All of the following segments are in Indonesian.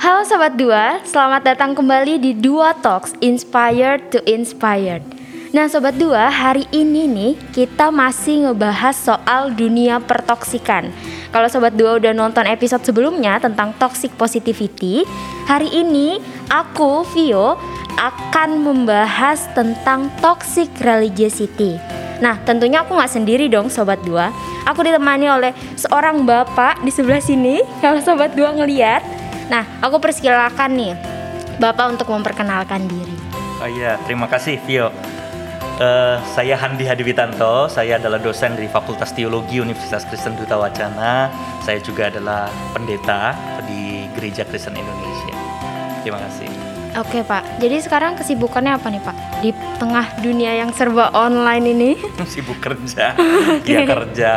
Halo Sobat Dua, selamat datang kembali di Dua Talks Inspired to Inspired. Nah Sobat Dua, hari ini nih kita masih ngebahas soal dunia pertoksikan. Kalau Sobat Dua udah nonton episode sebelumnya tentang toxic positivity, hari ini aku, Vio, akan membahas tentang toxic religiosity. Nah tentunya aku nggak sendiri dong Sobat Dua, aku ditemani oleh seorang bapak di sebelah sini. Kalau Sobat Dua ngeliat, Nah, aku persilakan nih Bapak untuk memperkenalkan diri. Oh iya, terima kasih Vio. Uh, saya Handi Hadiwitanto, saya adalah dosen dari Fakultas Teologi Universitas Kristen Duta Wacana. Saya juga adalah pendeta di Gereja Kristen Indonesia. Terima kasih. Oke Pak, jadi sekarang kesibukannya apa nih Pak? Di tengah dunia yang serba online ini? Sibuk kerja, okay. ya kerja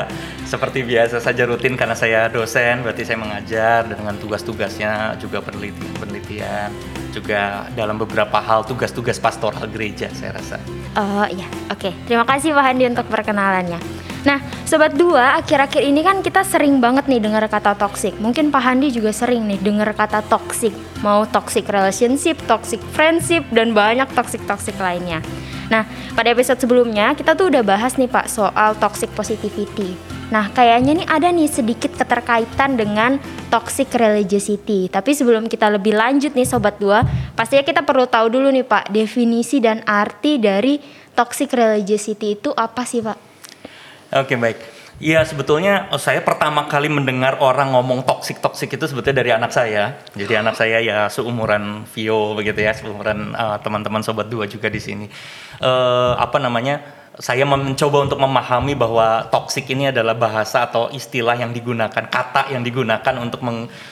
seperti biasa saja rutin karena saya dosen berarti saya mengajar dan dengan tugas-tugasnya juga penelitian penelitian juga dalam beberapa hal tugas-tugas pastoral gereja saya rasa. Oh iya, oke. Okay. Terima kasih Pak Handi untuk perkenalannya. Nah, sobat dua, akhir-akhir ini kan kita sering banget nih dengar kata toxic. Mungkin Pak Handi juga sering nih dengar kata toxic. Mau toxic relationship, toxic friendship, dan banyak toxic-toxic lainnya. Nah, pada episode sebelumnya kita tuh udah bahas nih Pak soal toxic positivity. Nah, kayaknya nih ada nih sedikit keterkaitan dengan toxic religiosity. Tapi sebelum kita lebih lanjut nih sobat dua, pastinya kita perlu tahu dulu nih Pak, definisi dan arti dari toxic religiosity itu apa sih Pak? Oke, baik. Iya sebetulnya oh, saya pertama kali mendengar orang ngomong toxic toxic itu sebetulnya dari anak saya. Jadi anak saya ya seumuran Vio begitu ya, seumuran uh, teman-teman sobat dua juga di sini. Uh, apa namanya? saya mencoba untuk memahami bahwa toxic ini adalah bahasa atau istilah yang digunakan, kata yang digunakan untuk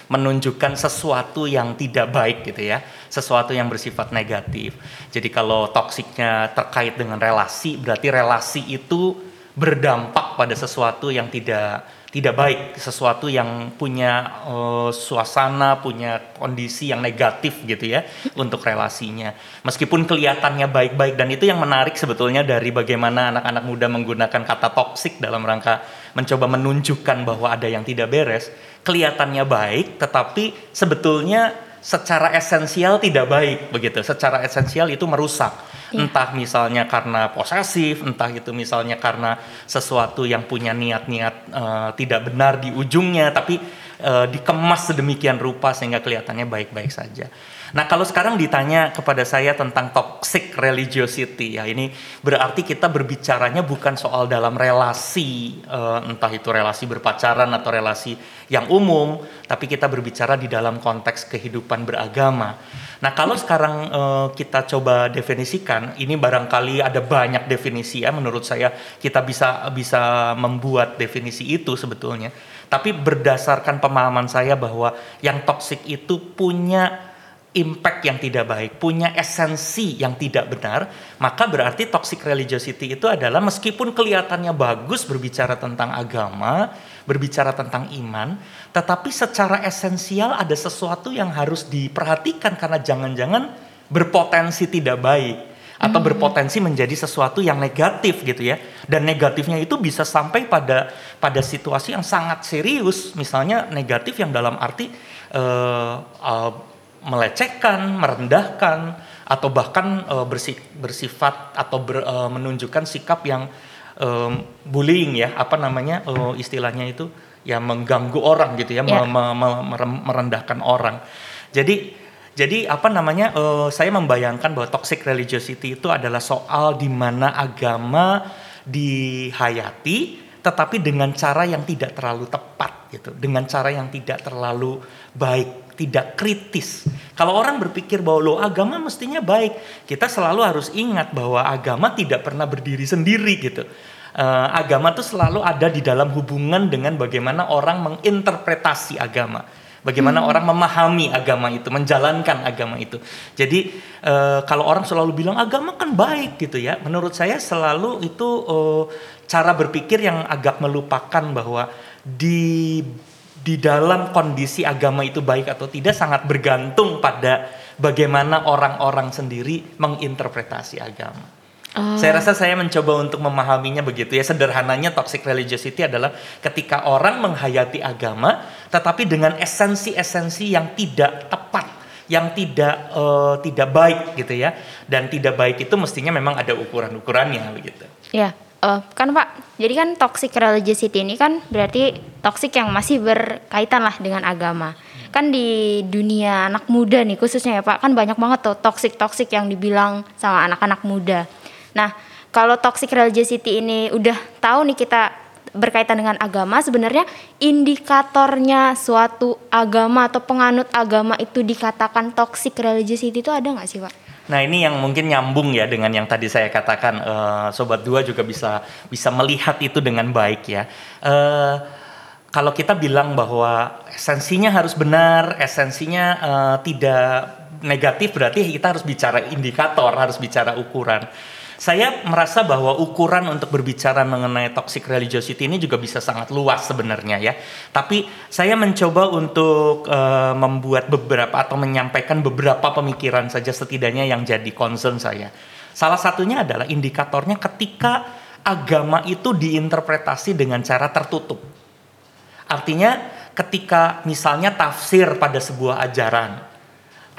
menunjukkan sesuatu yang tidak baik gitu ya, sesuatu yang bersifat negatif. Jadi kalau toksiknya terkait dengan relasi, berarti relasi itu berdampak pada sesuatu yang tidak tidak baik, sesuatu yang punya uh, suasana, punya kondisi yang negatif gitu ya untuk relasinya. Meskipun kelihatannya baik-baik dan itu yang menarik sebetulnya dari bagaimana anak-anak muda menggunakan kata toksik dalam rangka mencoba menunjukkan bahwa ada yang tidak beres. Kelihatannya baik, tetapi sebetulnya secara esensial tidak baik begitu. Secara esensial itu merusak yeah. entah misalnya karena posesif, entah itu misalnya karena sesuatu yang punya niat-niat uh, tidak benar di ujungnya, tapi uh, dikemas sedemikian rupa sehingga kelihatannya baik-baik saja. Nah, kalau sekarang ditanya kepada saya tentang toxic religiosity, ya ini berarti kita berbicaranya bukan soal dalam relasi, uh, entah itu relasi berpacaran atau relasi yang umum, tapi kita berbicara di dalam konteks kehidupan beragama. Nah, kalau sekarang uh, kita coba definisikan, ini barangkali ada banyak definisi ya. Menurut saya kita bisa bisa membuat definisi itu sebetulnya. Tapi berdasarkan pemahaman saya bahwa yang toksik itu punya impact yang tidak baik, punya esensi yang tidak benar, maka berarti toxic religiosity itu adalah meskipun kelihatannya bagus berbicara tentang agama, berbicara tentang iman, tetapi secara esensial ada sesuatu yang harus diperhatikan karena jangan-jangan berpotensi tidak baik atau hmm. berpotensi menjadi sesuatu yang negatif gitu ya. Dan negatifnya itu bisa sampai pada pada situasi yang sangat serius, misalnya negatif yang dalam arti uh, uh, melecehkan, merendahkan, atau bahkan uh, bersifat atau ber, uh, menunjukkan sikap yang um, bullying ya, apa namanya uh, istilahnya itu ya mengganggu orang gitu ya, yeah. me, me, me, merendahkan orang. Jadi jadi apa namanya uh, saya membayangkan bahwa toxic religiosity itu adalah soal di mana agama dihayati tetapi dengan cara yang tidak terlalu tepat gitu, dengan cara yang tidak terlalu baik tidak kritis. Kalau orang berpikir bahwa lo agama mestinya baik, kita selalu harus ingat bahwa agama tidak pernah berdiri sendiri gitu. Uh, agama itu selalu ada di dalam hubungan dengan bagaimana orang menginterpretasi agama. Bagaimana hmm. orang memahami agama itu, menjalankan agama itu. Jadi uh, kalau orang selalu bilang agama kan baik gitu ya, menurut saya selalu itu uh, cara berpikir yang agak melupakan bahwa di di dalam kondisi agama itu baik atau tidak sangat bergantung pada bagaimana orang-orang sendiri menginterpretasi agama. Oh. Saya rasa saya mencoba untuk memahaminya begitu ya. Sederhananya toxic religiosity adalah ketika orang menghayati agama tetapi dengan esensi-esensi yang tidak tepat, yang tidak uh, tidak baik gitu ya. Dan tidak baik itu mestinya memang ada ukuran-ukurannya begitu. Ya. Uh, kan Pak, jadi kan toxic religiosity ini kan berarti toxic yang masih berkaitan lah dengan agama. Kan di dunia anak muda nih khususnya ya Pak, kan banyak banget tuh toxic-toxic yang dibilang sama anak-anak muda Nah, kalau toxic religiosity ini udah tahu nih kita berkaitan dengan agama, sebenarnya indikatornya suatu agama atau penganut agama itu dikatakan toxic religiosity itu ada nggak sih, Pak? Nah ini yang mungkin nyambung ya dengan yang tadi saya katakan, uh, sobat dua juga bisa bisa melihat itu dengan baik ya. Uh, kalau kita bilang bahwa esensinya harus benar, esensinya uh, tidak negatif, berarti kita harus bicara indikator, harus bicara ukuran saya merasa bahwa ukuran untuk berbicara mengenai toxic religiosity ini juga bisa sangat luas sebenarnya ya. Tapi saya mencoba untuk uh, membuat beberapa atau menyampaikan beberapa pemikiran saja setidaknya yang jadi concern saya. Salah satunya adalah indikatornya ketika agama itu diinterpretasi dengan cara tertutup. Artinya ketika misalnya tafsir pada sebuah ajaran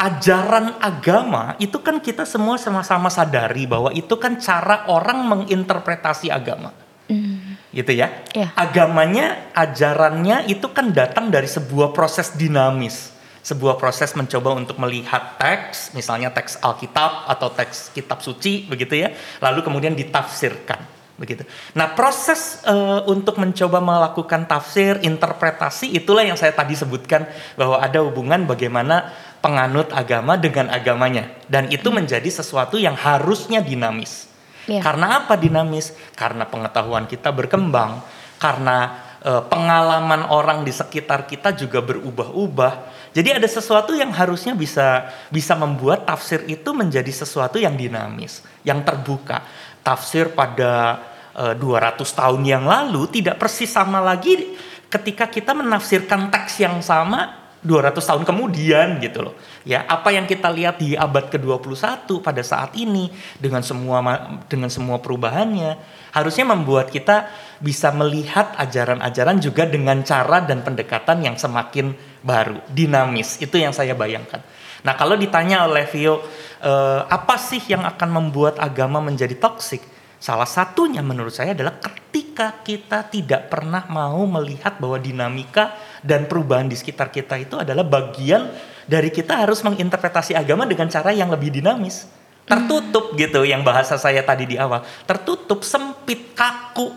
ajaran agama itu kan kita semua sama-sama sadari bahwa itu kan cara orang menginterpretasi agama. Mm. Gitu ya. Yeah. Agamanya, ajarannya itu kan datang dari sebuah proses dinamis. Sebuah proses mencoba untuk melihat teks, misalnya teks Alkitab atau teks kitab suci begitu ya, lalu kemudian ditafsirkan begitu. Nah, proses uh, untuk mencoba melakukan tafsir, interpretasi itulah yang saya tadi sebutkan bahwa ada hubungan bagaimana penganut agama dengan agamanya dan itu hmm. menjadi sesuatu yang harusnya dinamis. Yeah. Karena apa dinamis? Karena pengetahuan kita berkembang, karena uh, pengalaman orang di sekitar kita juga berubah-ubah. Jadi ada sesuatu yang harusnya bisa bisa membuat tafsir itu menjadi sesuatu yang dinamis, yang terbuka. Tafsir pada uh, eh, 200 tahun yang lalu tidak persis sama lagi ketika kita menafsirkan teks yang sama 200 tahun kemudian gitu loh. Ya, apa yang kita lihat di abad ke-21 pada saat ini dengan semua dengan semua perubahannya harusnya membuat kita bisa melihat ajaran-ajaran juga dengan cara dan pendekatan yang semakin baru, dinamis. Itu yang saya bayangkan. Nah, kalau ditanya oleh Vio, eh, apa sih yang akan membuat agama menjadi toksik? Salah satunya menurut saya adalah ketika kita tidak pernah mau melihat bahwa dinamika dan perubahan di sekitar kita itu adalah bagian dari kita harus menginterpretasi agama dengan cara yang lebih dinamis. Tertutup gitu yang bahasa saya tadi di awal. Tertutup, sempit, kaku.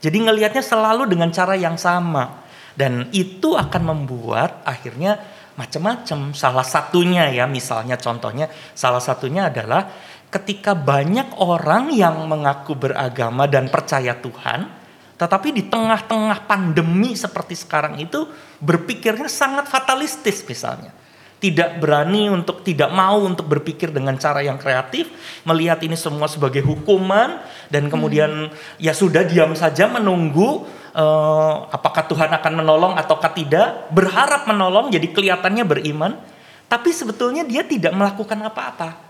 Jadi ngelihatnya selalu dengan cara yang sama. Dan itu akan membuat akhirnya macam-macam. Salah satunya ya misalnya contohnya salah satunya adalah ketika banyak orang yang mengaku beragama dan percaya Tuhan, tetapi di tengah-tengah pandemi seperti sekarang itu berpikirnya sangat fatalistis misalnya. Tidak berani untuk tidak mau untuk berpikir dengan cara yang kreatif, melihat ini semua sebagai hukuman dan kemudian hmm. ya sudah diam saja menunggu uh, apakah Tuhan akan menolong ataukah tidak, berharap menolong jadi kelihatannya beriman, tapi sebetulnya dia tidak melakukan apa-apa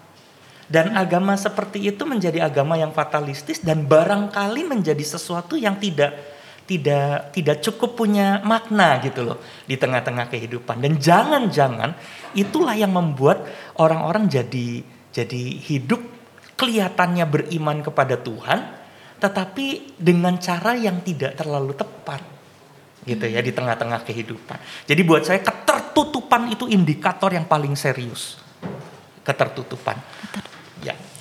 dan agama seperti itu menjadi agama yang fatalistis dan barangkali menjadi sesuatu yang tidak tidak tidak cukup punya makna gitu loh di tengah-tengah kehidupan dan jangan-jangan itulah yang membuat orang-orang jadi jadi hidup kelihatannya beriman kepada Tuhan tetapi dengan cara yang tidak terlalu tepat gitu ya di tengah-tengah kehidupan. Jadi buat saya ketertutupan itu indikator yang paling serius. Ketertutupan.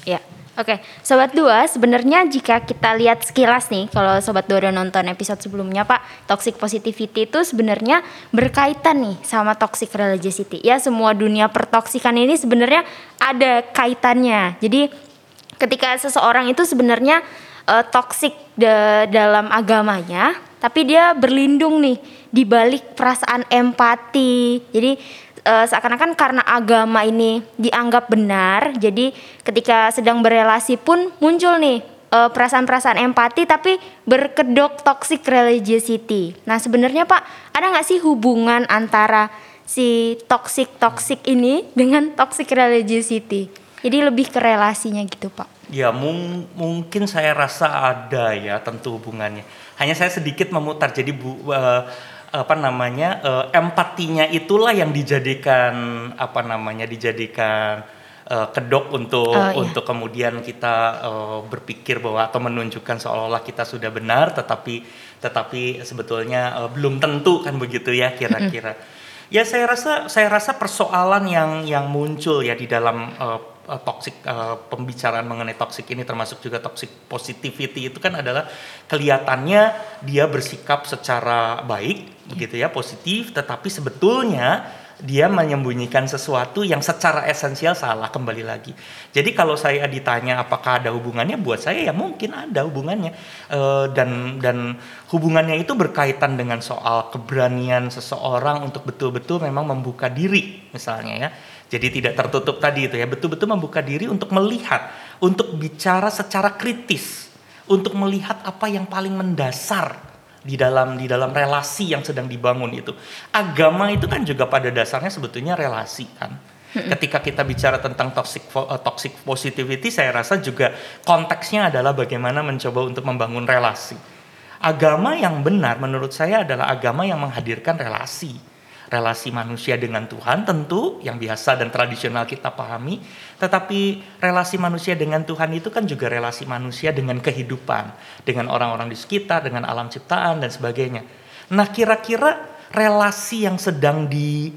Ya. Oke, okay. sobat dua, sebenarnya jika kita lihat sekilas nih, kalau sobat dua udah nonton episode sebelumnya, Pak, toxic positivity itu sebenarnya berkaitan nih sama toxic religiosity. Ya, semua dunia pertoksikan ini sebenarnya ada kaitannya. Jadi, ketika seseorang itu sebenarnya uh, toxic dalam agamanya, tapi dia berlindung nih di balik perasaan empati. Jadi uh, seakan-akan karena agama ini dianggap benar, jadi ketika sedang berelasi pun muncul nih uh, perasaan-perasaan empati tapi berkedok toxic religiosity. Nah sebenarnya Pak ada nggak sih hubungan antara si toxic toxic ini dengan toxic religiosity? Jadi lebih ke relasinya gitu Pak. Ya mung- mungkin saya rasa ada ya tentu hubungannya. Hanya saya sedikit memutar jadi bu eh, apa namanya eh, empatinya itulah yang dijadikan apa namanya dijadikan eh, kedok untuk Oh, iya. untuk kemudian kita eh, berpikir bahwa atau menunjukkan seolah-olah kita sudah benar tetapi tetapi sebetulnya eh, belum tentu kan begitu ya kira-kira. Ya saya rasa saya rasa persoalan yang yang muncul ya di dalam eh, eh, toxic eh, pembicaraan mengenai toxic ini termasuk juga toxic positivity itu kan adalah kelihatannya dia bersikap secara baik begitu ya positif tetapi sebetulnya dia menyembunyikan sesuatu yang secara esensial salah kembali lagi. Jadi kalau saya ditanya apakah ada hubungannya, buat saya ya mungkin ada hubungannya Eh, dan dan hubungannya itu berkaitan dengan soal keberanian seseorang untuk betul-betul memang membuka diri misalnya ya. Jadi tidak tertutup tadi itu ya, betul-betul membuka diri untuk melihat, untuk bicara secara kritis, untuk melihat apa yang paling mendasar di dalam di dalam relasi yang sedang dibangun itu. Agama itu kan juga pada dasarnya sebetulnya relasi kan. Ketika kita bicara tentang toxic eh, toxic positivity, saya rasa juga konteksnya adalah bagaimana mencoba untuk membangun relasi. Agama yang benar menurut saya adalah agama yang menghadirkan relasi. Relasi manusia dengan Tuhan tentu yang biasa dan tradisional kita pahami, tetapi relasi manusia dengan Tuhan itu kan juga relasi manusia dengan kehidupan, dengan orang-orang di sekitar, dengan alam ciptaan dan sebagainya. Nah, kira-kira relasi yang sedang di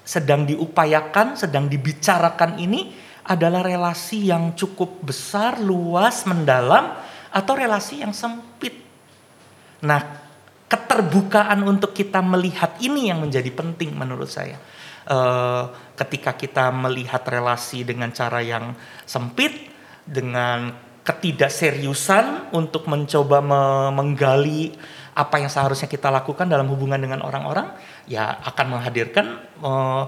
sedang diupayakan, sedang dibicarakan ini adalah relasi yang cukup besar, luas, mendalam atau relasi yang sempit. Nah, keterbukaan untuk kita melihat ini yang menjadi penting menurut saya. Eh, ketika kita melihat relasi dengan cara yang sempit, dengan ketidakseriusan untuk mencoba me- menggali apa yang seharusnya kita lakukan dalam hubungan dengan orang-orang, ya akan menghadirkan eh,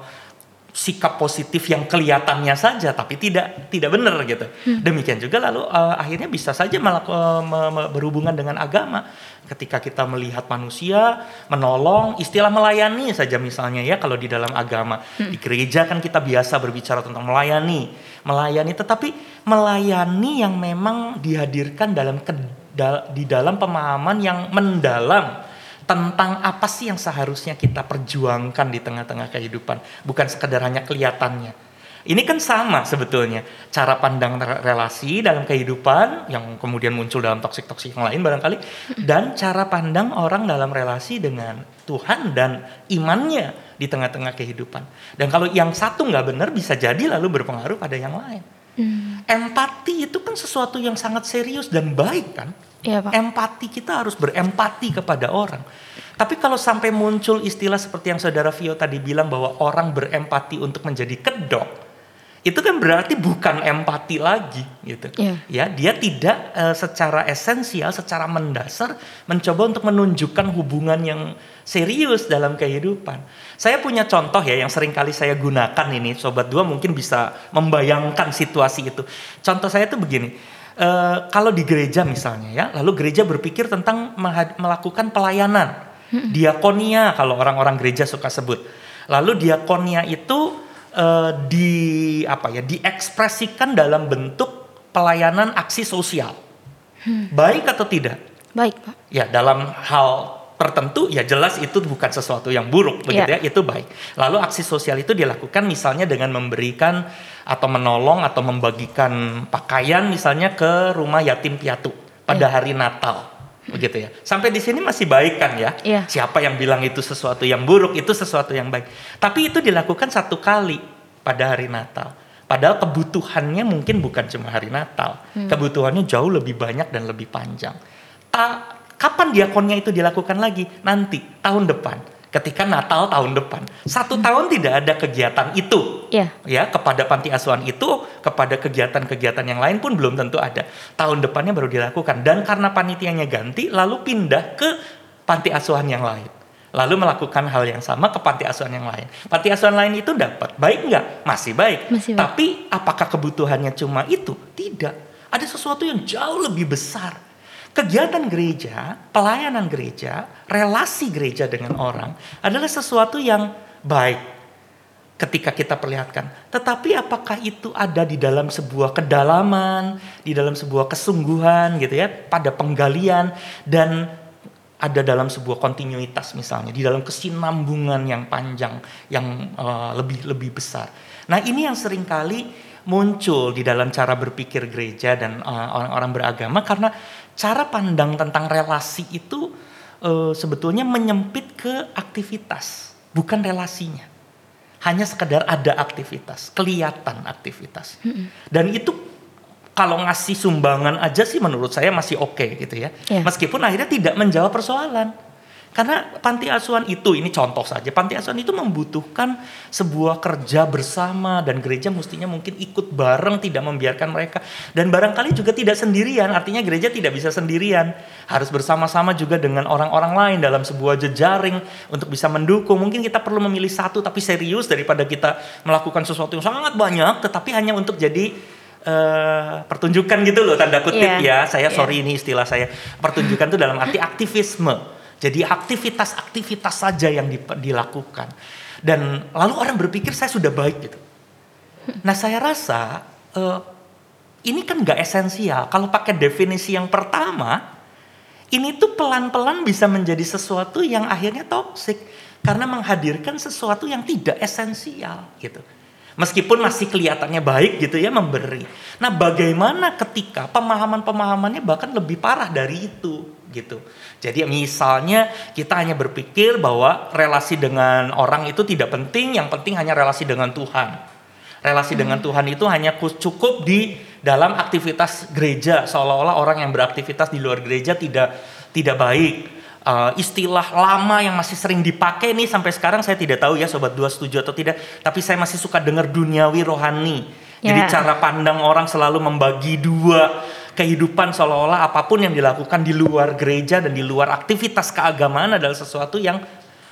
sikap positif yang kelihatannya saja tapi tidak tidak benar gitu. Demikian juga lalu eh, akhirnya bisa saja melaku- eh, me- berhubungan dengan agama. Ketika kita melihat manusia menolong, istilah melayani saja misalnya ya kalau di dalam agama. Di gereja kan kita biasa berbicara tentang melayani, melayani tetapi melayani yang memang dihadirkan dalam ke- dal- di dalam pemahaman yang mendalam tentang apa sih yang seharusnya kita perjuangkan di tengah-tengah kehidupan, bukan sekedar hanya kelihatannya. Ini kan sama sebetulnya cara pandang re- relasi dalam kehidupan yang kemudian muncul dalam toksik-toksik yang lain barangkali dan cara pandang orang dalam relasi dengan Tuhan dan imannya di tengah-tengah kehidupan. Dan kalau yang satu nggak benar bisa jadi lalu berpengaruh pada yang lain. Empati itu kan sesuatu yang sangat serius dan baik kan? Iya, Pak. Empati kita harus berempati kepada orang. Tapi kalau sampai muncul istilah seperti yang saudara Vio tadi bilang bahwa orang berempati untuk menjadi kedok, itu kan berarti bukan empati lagi gitu. Iya. Ya, dia tidak eh, secara esensial, secara mendasar mencoba untuk menunjukkan hubungan yang serius dalam kehidupan. Saya punya contoh ya yang sering kali saya gunakan ini, sobat dua mungkin bisa membayangkan situasi itu. Contoh saya itu begini. Eh, kalau di gereja misalnya ya, lalu gereja berpikir tentang melakukan pelayanan, diakonia kalau orang-orang gereja suka sebut. Lalu diakonia itu eh, di apa ya, diekspresikan dalam bentuk pelayanan aksi sosial. Baik atau tidak? Baik, Pak. Ya, dalam hal tertentu ya jelas itu bukan sesuatu yang buruk begitu Iya. ya, itu baik. Lalu aksi sosial itu dilakukan misalnya dengan memberikan atau menolong atau membagikan pakaian misalnya ke rumah yatim piatu pada Iya. hari Natal. Begitu ya. Sampai di sini masih baik kan ya? Iya. Siapa yang bilang itu sesuatu yang buruk, itu sesuatu yang baik. Tapi itu dilakukan satu kali pada hari Natal. Padahal kebutuhannya mungkin bukan cuma hari Natal. Kebutuhannya jauh lebih banyak dan lebih panjang. Ta- kapan diakonnya itu dilakukan lagi? Nanti, tahun depan. Ketika Natal tahun depan. Satu tahun tidak ada kegiatan itu. Iya. Ya, kepada panti asuhan itu, kepada kegiatan-kegiatan yang lain pun belum tentu ada. Tahun depannya baru dilakukan. Dan karena panitianya ganti, lalu pindah ke panti asuhan yang lain. Lalu melakukan hal yang sama ke panti asuhan yang lain. Panti asuhan lain itu dapat. Baik nggak? Masih baik. Masih baik. Tapi apakah kebutuhannya cuma itu? Tidak. Ada sesuatu yang jauh lebih besar. Kegiatan gereja, pelayanan gereja, relasi gereja dengan orang adalah sesuatu yang baik. ketika kita perlihatkan. Tetapi apakah itu ada di dalam sebuah kedalaman, di dalam sebuah kesungguhan gitu ya, pada penggalian dan ada dalam sebuah kontinuitas misalnya, di dalam kesinambungan yang panjang, yang uh, lebih lebih besar. Nah ini yang sering kali muncul di dalam cara berpikir gereja dan uh, orang-orang beragama karena cara pandang tentang relasi itu uh, sebetulnya menyempit ke aktivitas, bukan relasinya hanya sekedar ada aktivitas, kelihatan aktivitas. Dan itu kalau ngasih sumbangan aja sih menurut saya masih oke okay, gitu ya. Yeah. Meskipun akhirnya tidak menjawab persoalan. Karena panti asuhan itu, ini contoh saja, panti asuhan itu membutuhkan sebuah kerja bersama dan gereja mestinya mungkin ikut bareng, tidak membiarkan mereka. Dan barangkali juga tidak sendirian, artinya gereja tidak bisa sendirian. Harus bersama-sama juga dengan orang-orang lain dalam sebuah jejaring untuk bisa mendukung. Mungkin kita perlu memilih satu tapi serius daripada kita melakukan sesuatu yang sangat banyak, tetapi hanya untuk jadi uh, pertunjukan gitu loh, tanda kutip yeah. ya. Saya yeah. sorry ini istilah saya. Pertunjukan itu dalam arti aktivisme jadi aktivitas-aktivitas saja yang dilakukan. Dan lalu orang berpikir saya sudah baik gitu. Nah saya rasa uh, ini kan gak esensial. Kalau pakai definisi yang pertama, ini tuh pelan-pelan bisa menjadi sesuatu yang akhirnya toksik karena menghadirkan sesuatu yang tidak esensial gitu. Meskipun masih kelihatannya baik gitu ya memberi. Nah, bagaimana ketika pemahaman-pemahamannya bahkan lebih parah dari itu gitu. Jadi misalnya kita hanya berpikir bahwa relasi dengan orang itu tidak penting, yang penting hanya relasi dengan Tuhan. Relasi hmm. dengan Tuhan itu hanya cukup di dalam aktivitas gereja, seolah-olah orang yang beraktivitas di luar gereja tidak tidak baik. Uh, istilah lama yang masih sering dipakai nih sampai sekarang saya tidak tahu ya sobat dua setuju atau tidak, tapi saya masih suka dengar duniawi rohani. Yeah. Jadi ya. cara pandang orang selalu membagi dua kehidupan seolah-olah apa pun yang dilakukan di luar gereja dan di luar aktivitas keagamaan adalah sesuatu yang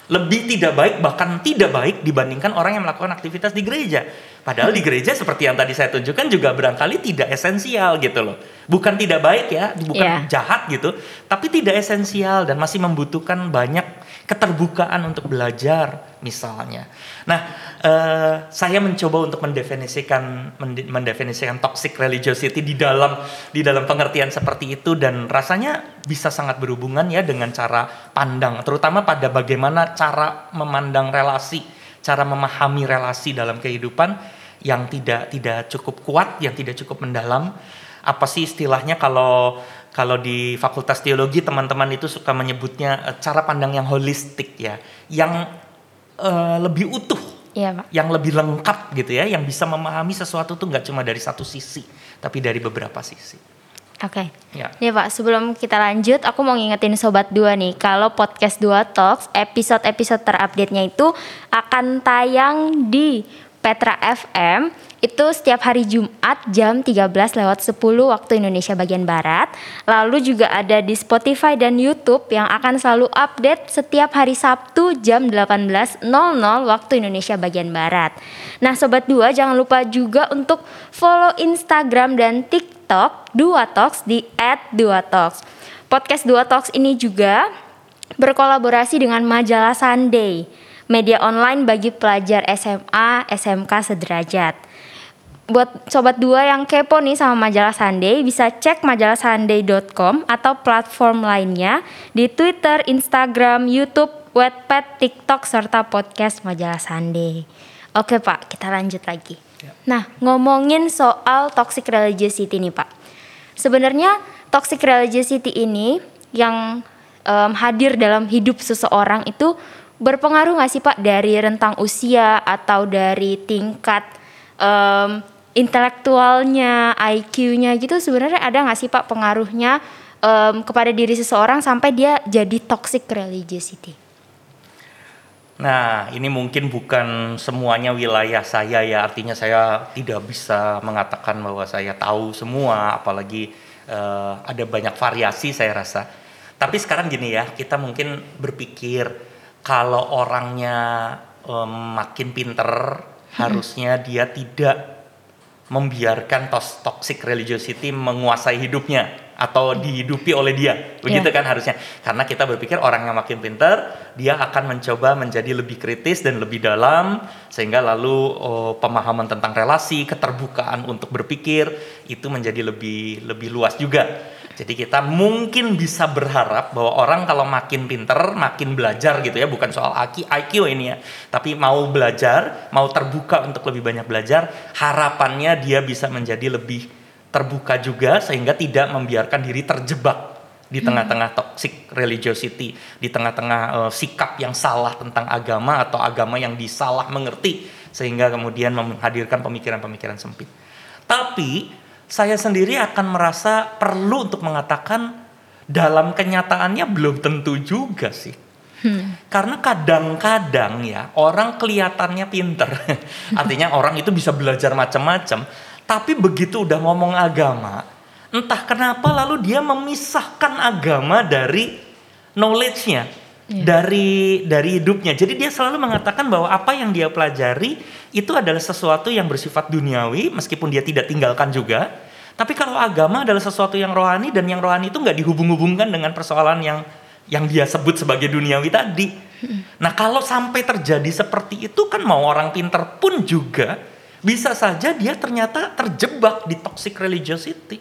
lebih tidak baik bahkan tidak baik dibandingkan orang yang melakukan aktivitas di gereja. Padahal di gereja seperti yang tadi saya tunjukkan juga barangkali tidak esensial gitu loh. Bukan tidak baik ya, bukan yeah. jahat gitu, tapi tidak esensial dan masih membutuhkan banyak keterbukaan untuk belajar misalnya. Nah, uh, saya mencoba untuk mendefinisikan mendefinisikan toxic religiosity di dalam di dalam pengertian seperti itu dan rasanya bisa sangat berhubungan ya dengan cara pandang, terutama pada bagaimana cara memandang relasi, cara memahami relasi dalam kehidupan yang tidak tidak cukup kuat, yang tidak cukup mendalam. Apa sih istilahnya kalau kalau di Fakultas Teologi teman-teman itu suka menyebutnya uh, cara pandang yang holistik ya, yang uh, lebih utuh, ya, Pak. yang lebih lengkap gitu ya, yang bisa memahami sesuatu tuh nggak cuma dari satu sisi, tapi dari beberapa sisi. Oke. Okay. Ya. Nih Pak, sebelum kita lanjut, aku mau ngingetin Sobat Dua nih, kalau podcast Dua Talks, episode-episode terupdate-nya itu akan tayang di Petra FM itu setiap hari Jumat jam 13 lewat 10 waktu Indonesia bagian Barat. Lalu juga ada di Spotify dan YouTube yang akan selalu update setiap hari Sabtu jam 18.00 waktu Indonesia bagian Barat. Nah Sobat Dua jangan lupa juga untuk follow Instagram dan TikTok Dua Talks di @duatalks. Podcast Dua Talks ini juga berkolaborasi dengan majalah Sunday media online bagi pelajar SMA, SMK sederajat buat sobat dua yang kepo nih sama majalah Sunday bisa cek majalah sunday.com atau platform lainnya di Twitter, Instagram, YouTube, Wattpad, TikTok serta podcast majalah Sunday. Oke Pak, kita lanjut lagi. Ya. Nah, ngomongin soal toxic religiosity nih Pak. Sebenarnya toxic religiosity ini yang um, hadir dalam hidup seseorang itu berpengaruh nggak sih Pak dari rentang usia atau dari tingkat um, intelektualnya, IQ-nya gitu sebenarnya ada nggak sih Pak pengaruhnya um, kepada diri seseorang sampai dia jadi toxic religiosity? Nah, ini mungkin bukan semuanya wilayah saya ya, artinya saya tidak bisa mengatakan bahwa saya tahu semua, apalagi uh, ada banyak variasi saya rasa. Tapi sekarang gini ya, kita mungkin berpikir kalau orangnya um, makin pinter, hmm. harusnya dia tidak membiarkan toxic religiosity menguasai hidupnya atau dihidupi oleh dia. Begitu kan harusnya. Karena kita berpikir orang yang makin pintar, dia akan mencoba menjadi lebih kritis dan lebih dalam sehingga lalu oh, pemahaman tentang relasi, keterbukaan untuk berpikir itu menjadi lebih lebih luas juga. Jadi kita mungkin bisa berharap bahwa orang kalau makin pinter, makin belajar gitu ya, bukan soal IQ, IQ ini ya, tapi mau belajar, mau terbuka untuk lebih banyak belajar, harapannya dia bisa menjadi lebih terbuka juga sehingga tidak membiarkan diri terjebak di tengah-tengah toxic religiosity, di tengah-tengah uh, sikap yang salah tentang agama atau agama yang disalah mengerti sehingga kemudian menghadirkan pemikiran-pemikiran sempit. Tapi saya sendiri akan merasa perlu untuk mengatakan dalam kenyataannya belum tentu juga sih. Hmm. Karena kadang-kadang ya orang kelihatannya pinter, artinya orang itu bisa belajar macam-macam, tapi begitu udah ngomong agama, entah kenapa lalu dia memisahkan agama dari knowledge-nya, yeah. dari dari hidupnya. Jadi dia selalu mengatakan bahwa apa yang dia pelajari itu adalah sesuatu yang bersifat duniawi, meskipun dia tidak tinggalkan juga. Tapi kalau agama adalah sesuatu yang rohani dan yang rohani itu nggak dihubung-hubungkan dengan persoalan yang yang dia sebut sebagai duniawi tadi. Hmm. Nah kalau sampai terjadi seperti itu kan mau orang pinter pun juga bisa saja dia ternyata terjebak di toxic religiosity.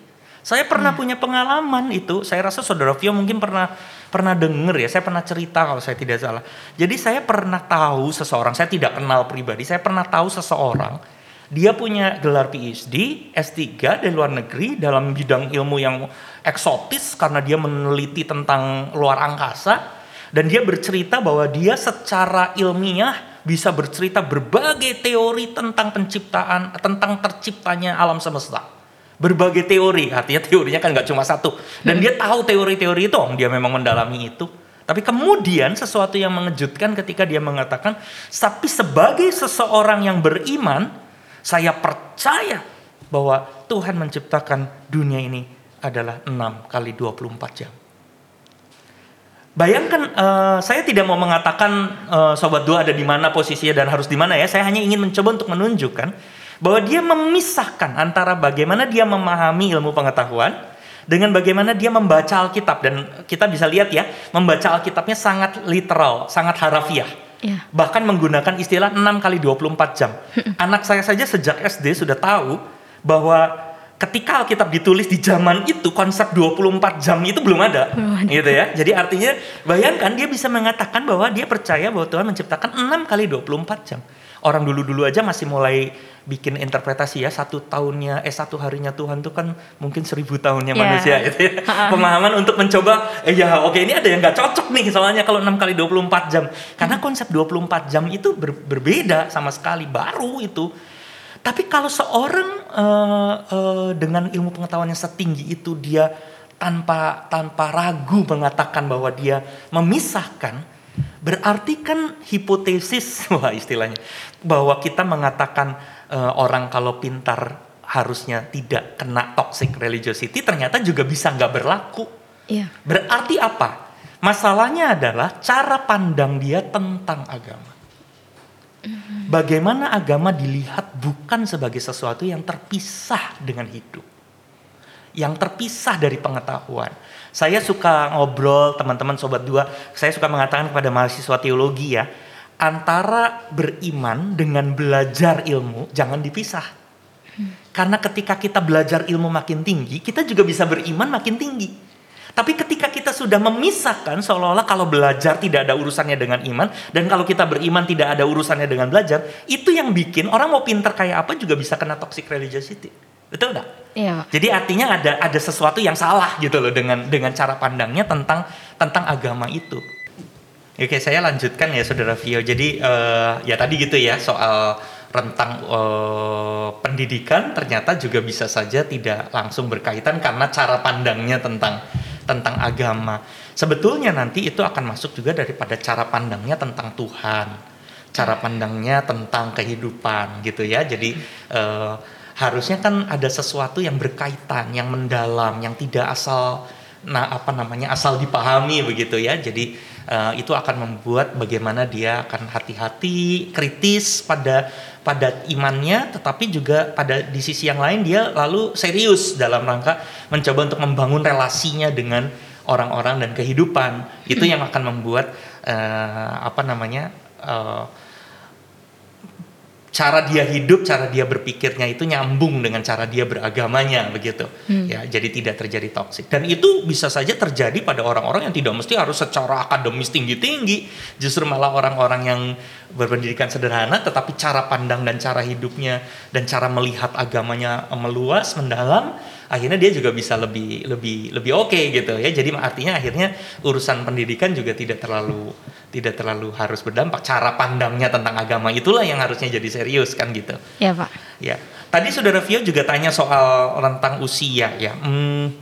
Saya pernah hmm. punya pengalaman itu. Saya rasa saudara Vio mungkin pernah pernah dengar ya. Saya pernah cerita kalau saya tidak salah. Jadi saya pernah tahu seseorang. Saya tidak kenal pribadi. Saya pernah tahu seseorang. Dia punya gelar PhD, S3 dari luar negeri dalam bidang ilmu yang eksotis karena dia meneliti tentang luar angkasa dan dia bercerita bahwa dia secara ilmiah bisa bercerita berbagai teori tentang penciptaan, tentang terciptanya alam semesta. Berbagai teori, artinya teorinya kan nggak cuma satu. Dan hmm. dia tahu teori-teori itu, oh, dia memang mendalami itu. Tapi kemudian sesuatu yang mengejutkan ketika dia mengatakan, tapi sebagai seseorang yang beriman, saya percaya bahwa Tuhan menciptakan dunia ini adalah 6 kali 24 jam. Bayangkan uh, saya tidak mau mengatakan uh, sobat dua ada di mana posisinya dan harus di mana ya. Saya hanya ingin mencoba untuk menunjukkan bahwa dia memisahkan antara bagaimana dia memahami ilmu pengetahuan dengan bagaimana dia membaca Alkitab dan kita bisa lihat ya, membaca Alkitabnya sangat literal, sangat harafiah. Ya. Bahkan menggunakan istilah 6 kali 24 jam. Anak saya saja sejak SD sudah tahu bahwa ketika Alkitab ditulis di zaman itu konsep 24 jam itu belum ada, belum gitu ya. Jadi artinya bayangkan dia bisa mengatakan bahwa dia percaya bahwa Tuhan menciptakan 6 kali 24 jam. Orang dulu-dulu aja masih mulai bikin interpretasi ya satu tahunnya eh satu harinya Tuhan tuh kan mungkin seribu tahunnya yeah. manusia gitu ya. Pemahaman untuk mencoba eh ya oke ini ada yang nggak cocok nih soalnya kalau 6 kali 24 jam. Karena konsep 24 jam itu ber, berbeda sama sekali baru itu tapi kalau seorang uh, uh, dengan ilmu pengetahuan yang setinggi itu dia tanpa tanpa ragu mengatakan bahwa dia memisahkan, berarti kan hipotesis wah istilahnya bahwa kita mengatakan uh, orang kalau pintar harusnya tidak kena toxic religiosity ternyata juga bisa nggak berlaku. Iya. Berarti apa? Masalahnya adalah cara pandang dia tentang agama. Bagaimana agama dilihat bukan sebagai sesuatu yang terpisah dengan hidup. Yang terpisah dari pengetahuan. Saya suka ngobrol teman-teman sobat dua, saya suka mengatakan kepada mahasiswa teologi ya, antara beriman dengan belajar ilmu jangan dipisah. Karena ketika kita belajar ilmu makin tinggi, kita juga bisa beriman makin tinggi. Tapi ketika kita sudah memisahkan seolah-olah kalau belajar tidak ada urusannya dengan iman dan kalau kita beriman tidak ada urusannya dengan belajar, itu yang bikin orang mau pinter kayak apa juga bisa kena toxic religiosity. Betul nggak? Iya. Jadi artinya ada ada sesuatu yang salah gitu loh dengan dengan cara pandangnya tentang tentang agama itu. Oke, saya lanjutkan ya Saudara Vio. Jadi uh, ya tadi gitu ya soal rentang uh, pendidikan ternyata juga bisa saja tidak langsung berkaitan karena cara pandangnya tentang tentang agama. Sebetulnya nanti itu akan masuk juga daripada cara pandangnya tentang Tuhan, cara pandangnya tentang kehidupan gitu ya. Jadi eh, harusnya kan ada sesuatu yang berkaitan, yang mendalam, yang tidak asal nah apa namanya asal dipahami begitu ya. Jadi uh, itu akan membuat bagaimana dia akan hati-hati, kritis pada pada imannya, tetapi juga pada di sisi yang lain dia lalu serius dalam rangka mencoba untuk membangun relasinya dengan orang-orang dan kehidupan. Itu yang akan membuat uh, apa namanya uh, cara dia hidup, cara dia berpikirnya itu nyambung dengan cara dia beragamanya begitu. Hmm. Ya, jadi tidak terjadi toksik. Dan itu bisa saja terjadi pada orang-orang yang tidak mesti harus secara akademis tinggi-tinggi. Justru malah orang-orang yang berpendidikan sederhana tetapi cara pandang dan cara hidupnya dan cara melihat agamanya meluas, mendalam akhirnya dia juga bisa lebih lebih lebih oke okay gitu ya. Jadi artinya akhirnya urusan pendidikan juga tidak terlalu tidak terlalu harus berdampak. Cara pandangnya tentang agama itulah yang harusnya jadi serius kan gitu. Ya pak. Ya. Tadi saudara Vio juga tanya soal rentang usia ya. Hmm,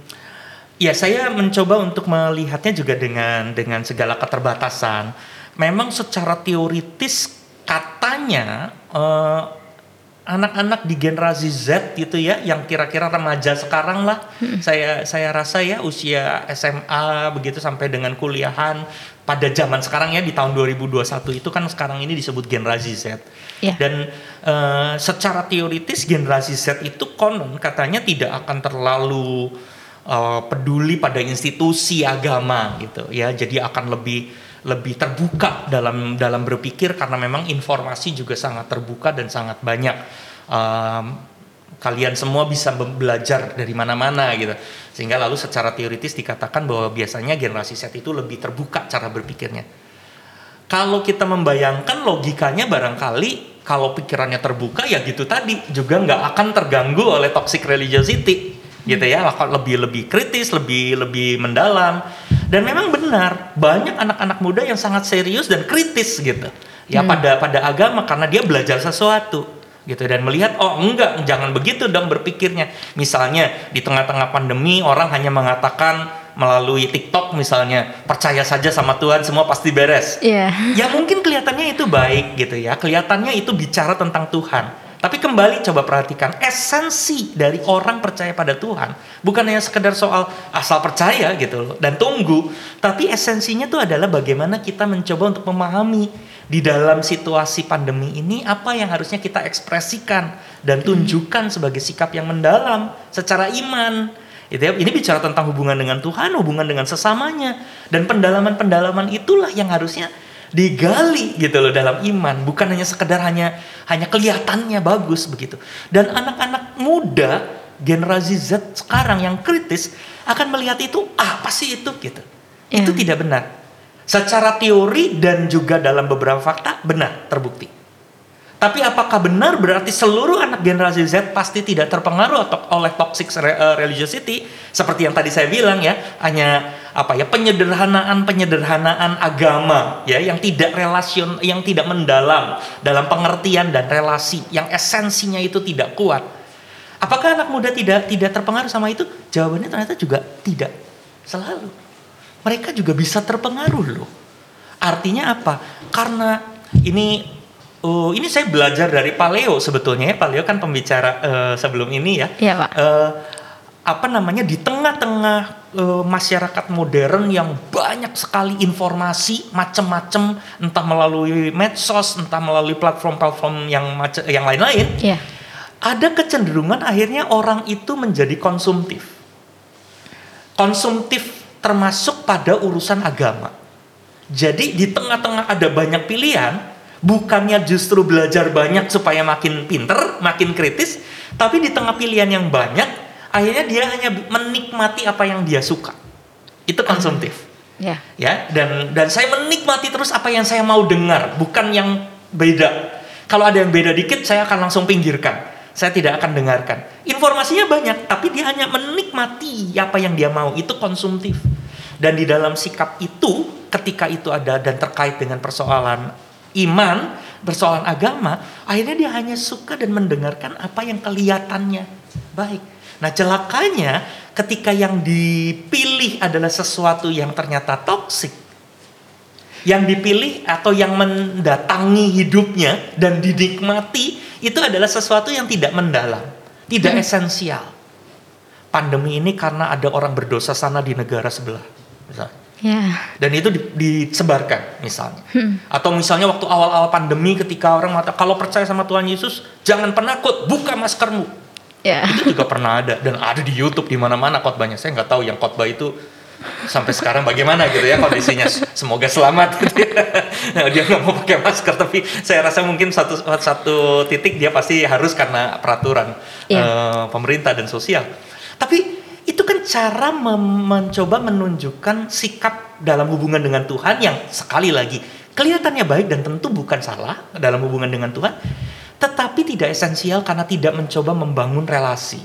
ya saya mencoba untuk melihatnya juga dengan dengan segala keterbatasan. Memang secara teoritis katanya uh, anak-anak di generasi Z gitu ya yang kira-kira remaja sekarang lah hmm. saya saya rasa ya usia SMA begitu sampai dengan kuliahan pada zaman sekarang ya di tahun 2021 itu kan sekarang ini disebut generasi Z yeah. dan uh, secara teoritis generasi Z itu konon katanya tidak akan terlalu uh, peduli pada institusi agama gitu ya jadi akan lebih lebih terbuka dalam dalam berpikir karena memang informasi juga sangat terbuka dan sangat banyak. Um, kalian semua bisa belajar dari mana-mana gitu. Sehingga lalu secara teoritis dikatakan bahwa biasanya generasi Z itu lebih terbuka cara berpikirnya. Kalau kita membayangkan logikanya barangkali kalau pikirannya terbuka ya gitu tadi juga nggak akan terganggu oleh toxic religiosity gitu ya lebih lebih kritis lebih lebih mendalam dan memang benar banyak anak-anak muda yang sangat serius dan kritis gitu. Ya hmm. pada pada agama karena dia belajar sesuatu gitu dan melihat oh enggak jangan begitu dong berpikirnya. Misalnya di tengah-tengah pandemi orang hanya mengatakan melalui TikTok misalnya percaya saja sama Tuhan semua pasti beres. Yeah. ya mungkin kelihatannya itu baik gitu ya. Kelihatannya itu bicara tentang Tuhan tapi kembali coba perhatikan esensi dari orang percaya pada Tuhan bukan hanya sekedar soal asal percaya gitu loh dan tunggu, tapi esensinya itu adalah bagaimana kita mencoba untuk memahami di dalam situasi pandemi ini apa yang harusnya kita ekspresikan dan tunjukkan sebagai sikap yang mendalam secara iman. Itu ya, ini bicara tentang hubungan dengan Tuhan, hubungan dengan sesamanya. Dan pendalaman-pendalaman itulah yang harusnya digali gitu loh dalam iman. Bukan hanya sekedar hanya hanya kelihatannya bagus begitu. Dan anak-anak muda generasi Z sekarang yang kritis akan melihat itu ah, apa sih itu? gitu. Yeah. itu tidak benar. Secara teori dan juga dalam beberapa fakta benar terbukti tapi apakah benar berarti seluruh anak generasi Z pasti tidak terpengaruh atau oleh toxic eh, religiosity seperti yang tadi saya bilang ya hanya apa ya penyederhanaan penyederhanaan agama ya yang tidak relasion yang tidak mendalam dalam pengertian dan relasi yang esensinya itu tidak kuat. Apakah anak muda tidak tidak terpengaruh sama itu? Jawabannya ternyata juga tidak selalu. Mereka juga bisa terpengaruh loh. Artinya apa? Karena ini uh, ini saya belajar dari Paleo sebetulnya ya. Paleo kan pembicara uh, sebelum ini ya. Iya, Pak. Uh, apa namanya di tengah-tengah e, masyarakat modern yang banyak sekali informasi macam-macam entah melalui medsos entah melalui platform-platform yang macam yang lain-lain yeah. ada kecenderungan akhirnya orang itu menjadi konsumtif konsumtif termasuk pada urusan agama jadi di tengah-tengah ada banyak pilihan bukannya justru belajar banyak supaya makin pinter makin kritis tapi di tengah pilihan yang banyak akhirnya dia hanya menikmati apa yang dia suka. Itu konsumtif. Ya. Ya dan dan saya menikmati terus apa yang saya mau dengar bukan yang beda. Kalau ada yang beda dikit saya akan langsung pinggirkan. Saya tidak akan dengarkan. Informasinya banyak tapi dia hanya menikmati apa yang dia mau. Itu konsumtif. Dan di dalam sikap itu ketika itu ada dan terkait dengan persoalan iman persoalan agama akhirnya dia hanya suka dan mendengarkan apa yang kelihatannya baik Nah celakanya ketika yang dipilih adalah sesuatu yang ternyata toksik, yang dipilih atau yang mendatangi hidupnya dan dinikmati itu adalah sesuatu yang tidak mendalam, tidak hmm. esensial. Pandemi ini karena ada orang berdosa sana di negara sebelah, misalnya. Ya. dan itu di- disebarkan misalnya atau misalnya waktu awal-awal pandemi ketika orang mengatakan kalau percaya sama Tuhan Yesus jangan penakut buka maskermu Ya. itu juga pernah ada dan ada di YouTube di mana-mana khotbahnya saya nggak tahu yang khotbah itu sampai sekarang bagaimana gitu ya kondisinya semoga selamat gitu ya. Nah, dia nggak mau pakai masker tapi saya rasa mungkin satu satu titik dia pasti harus karena peraturan Iya. eh, pemerintah dan sosial tapi itu kan cara mencoba menunjukkan sikap dalam hubungan dengan Tuhan yang sekali lagi kelihatannya baik dan tentu bukan salah dalam hubungan dengan Tuhan, tetapi tidak esensial karena tidak mencoba membangun relasi,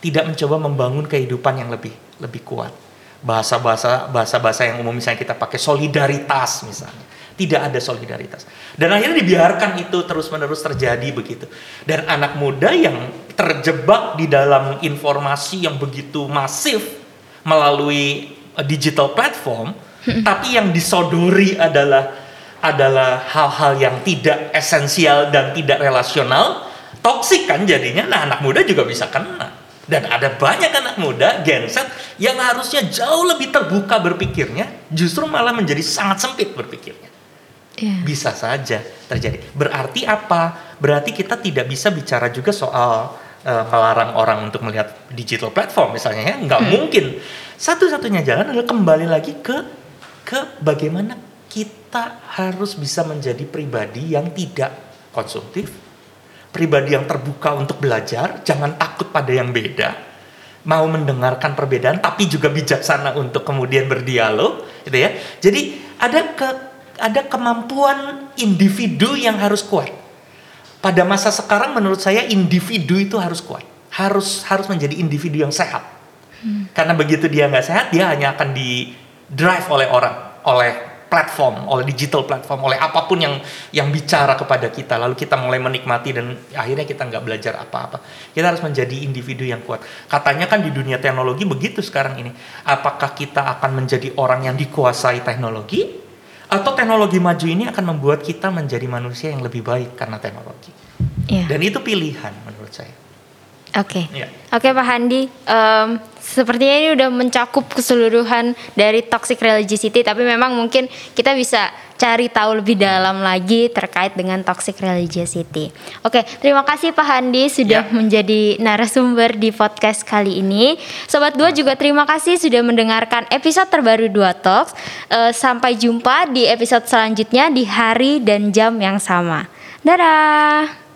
tidak mencoba membangun kehidupan yang lebih lebih kuat. Bahasa-bahasa bahasa-bahasa yang umum misalnya kita pakai solidaritas misalnya. Tidak ada solidaritas. Dan akhirnya dibiarkan itu terus-menerus terjadi begitu. Dan anak muda yang terjebak di dalam informasi yang begitu masif melalui eh, digital platform, tapi yang disodori adalah adalah hal-hal yang tidak esensial dan tidak relasional, toksik kan jadinya. Nah, anak muda juga bisa kena. Dan ada banyak anak muda Gen Z yang harusnya jauh lebih terbuka berpikirnya, justru malah menjadi sangat sempit berpikirnya. Ya. Bisa saja terjadi. Berarti apa? Berarti kita tidak bisa bicara juga soal eh, melarang orang untuk melihat digital platform misalnya ya. Nggak mungkin. Satu-satunya jalan adalah kembali lagi ke ke bagaimana kita harus bisa menjadi pribadi yang tidak konsumtif, pribadi yang terbuka untuk belajar, jangan takut pada yang beda, mau mendengarkan perbedaan tapi juga bijaksana untuk kemudian berdialog, gitu ya. Jadi ada ke ada kemampuan individu yang harus kuat. Pada masa sekarang menurut saya individu itu harus kuat, harus harus menjadi individu yang sehat. Karena begitu dia nggak sehat, dia hanya akan di drive oleh orang, oleh platform, oleh digital platform, oleh apa pun yang yang bicara kepada kita. Lalu kita mulai menikmati dan akhirnya kita nggak belajar apa-apa. Kita harus menjadi individu yang kuat. Katanya kan di dunia teknologi begitu sekarang ini. Apakah kita akan menjadi orang yang dikuasai teknologi? Atau teknologi maju ini akan membuat kita menjadi manusia yang lebih baik karena teknologi. Ya. Dan itu pilihan menurut saya. Oke. Ya. Oke Pak Handi, Em, sepertinya ini udah mencakup keseluruhan dari toxic religiosity, tapi memang mungkin kita bisa cari tahu lebih dalam lagi terkait dengan toxic religiosity. Oke, terima kasih Pak Handi sudah Ya. menjadi narasumber di podcast kali ini. Sobat Dua juga terima kasih sudah mendengarkan episode terbaru Dua Talks. Eh, sampai jumpa di episode selanjutnya di hari dan jam yang sama. Dadah.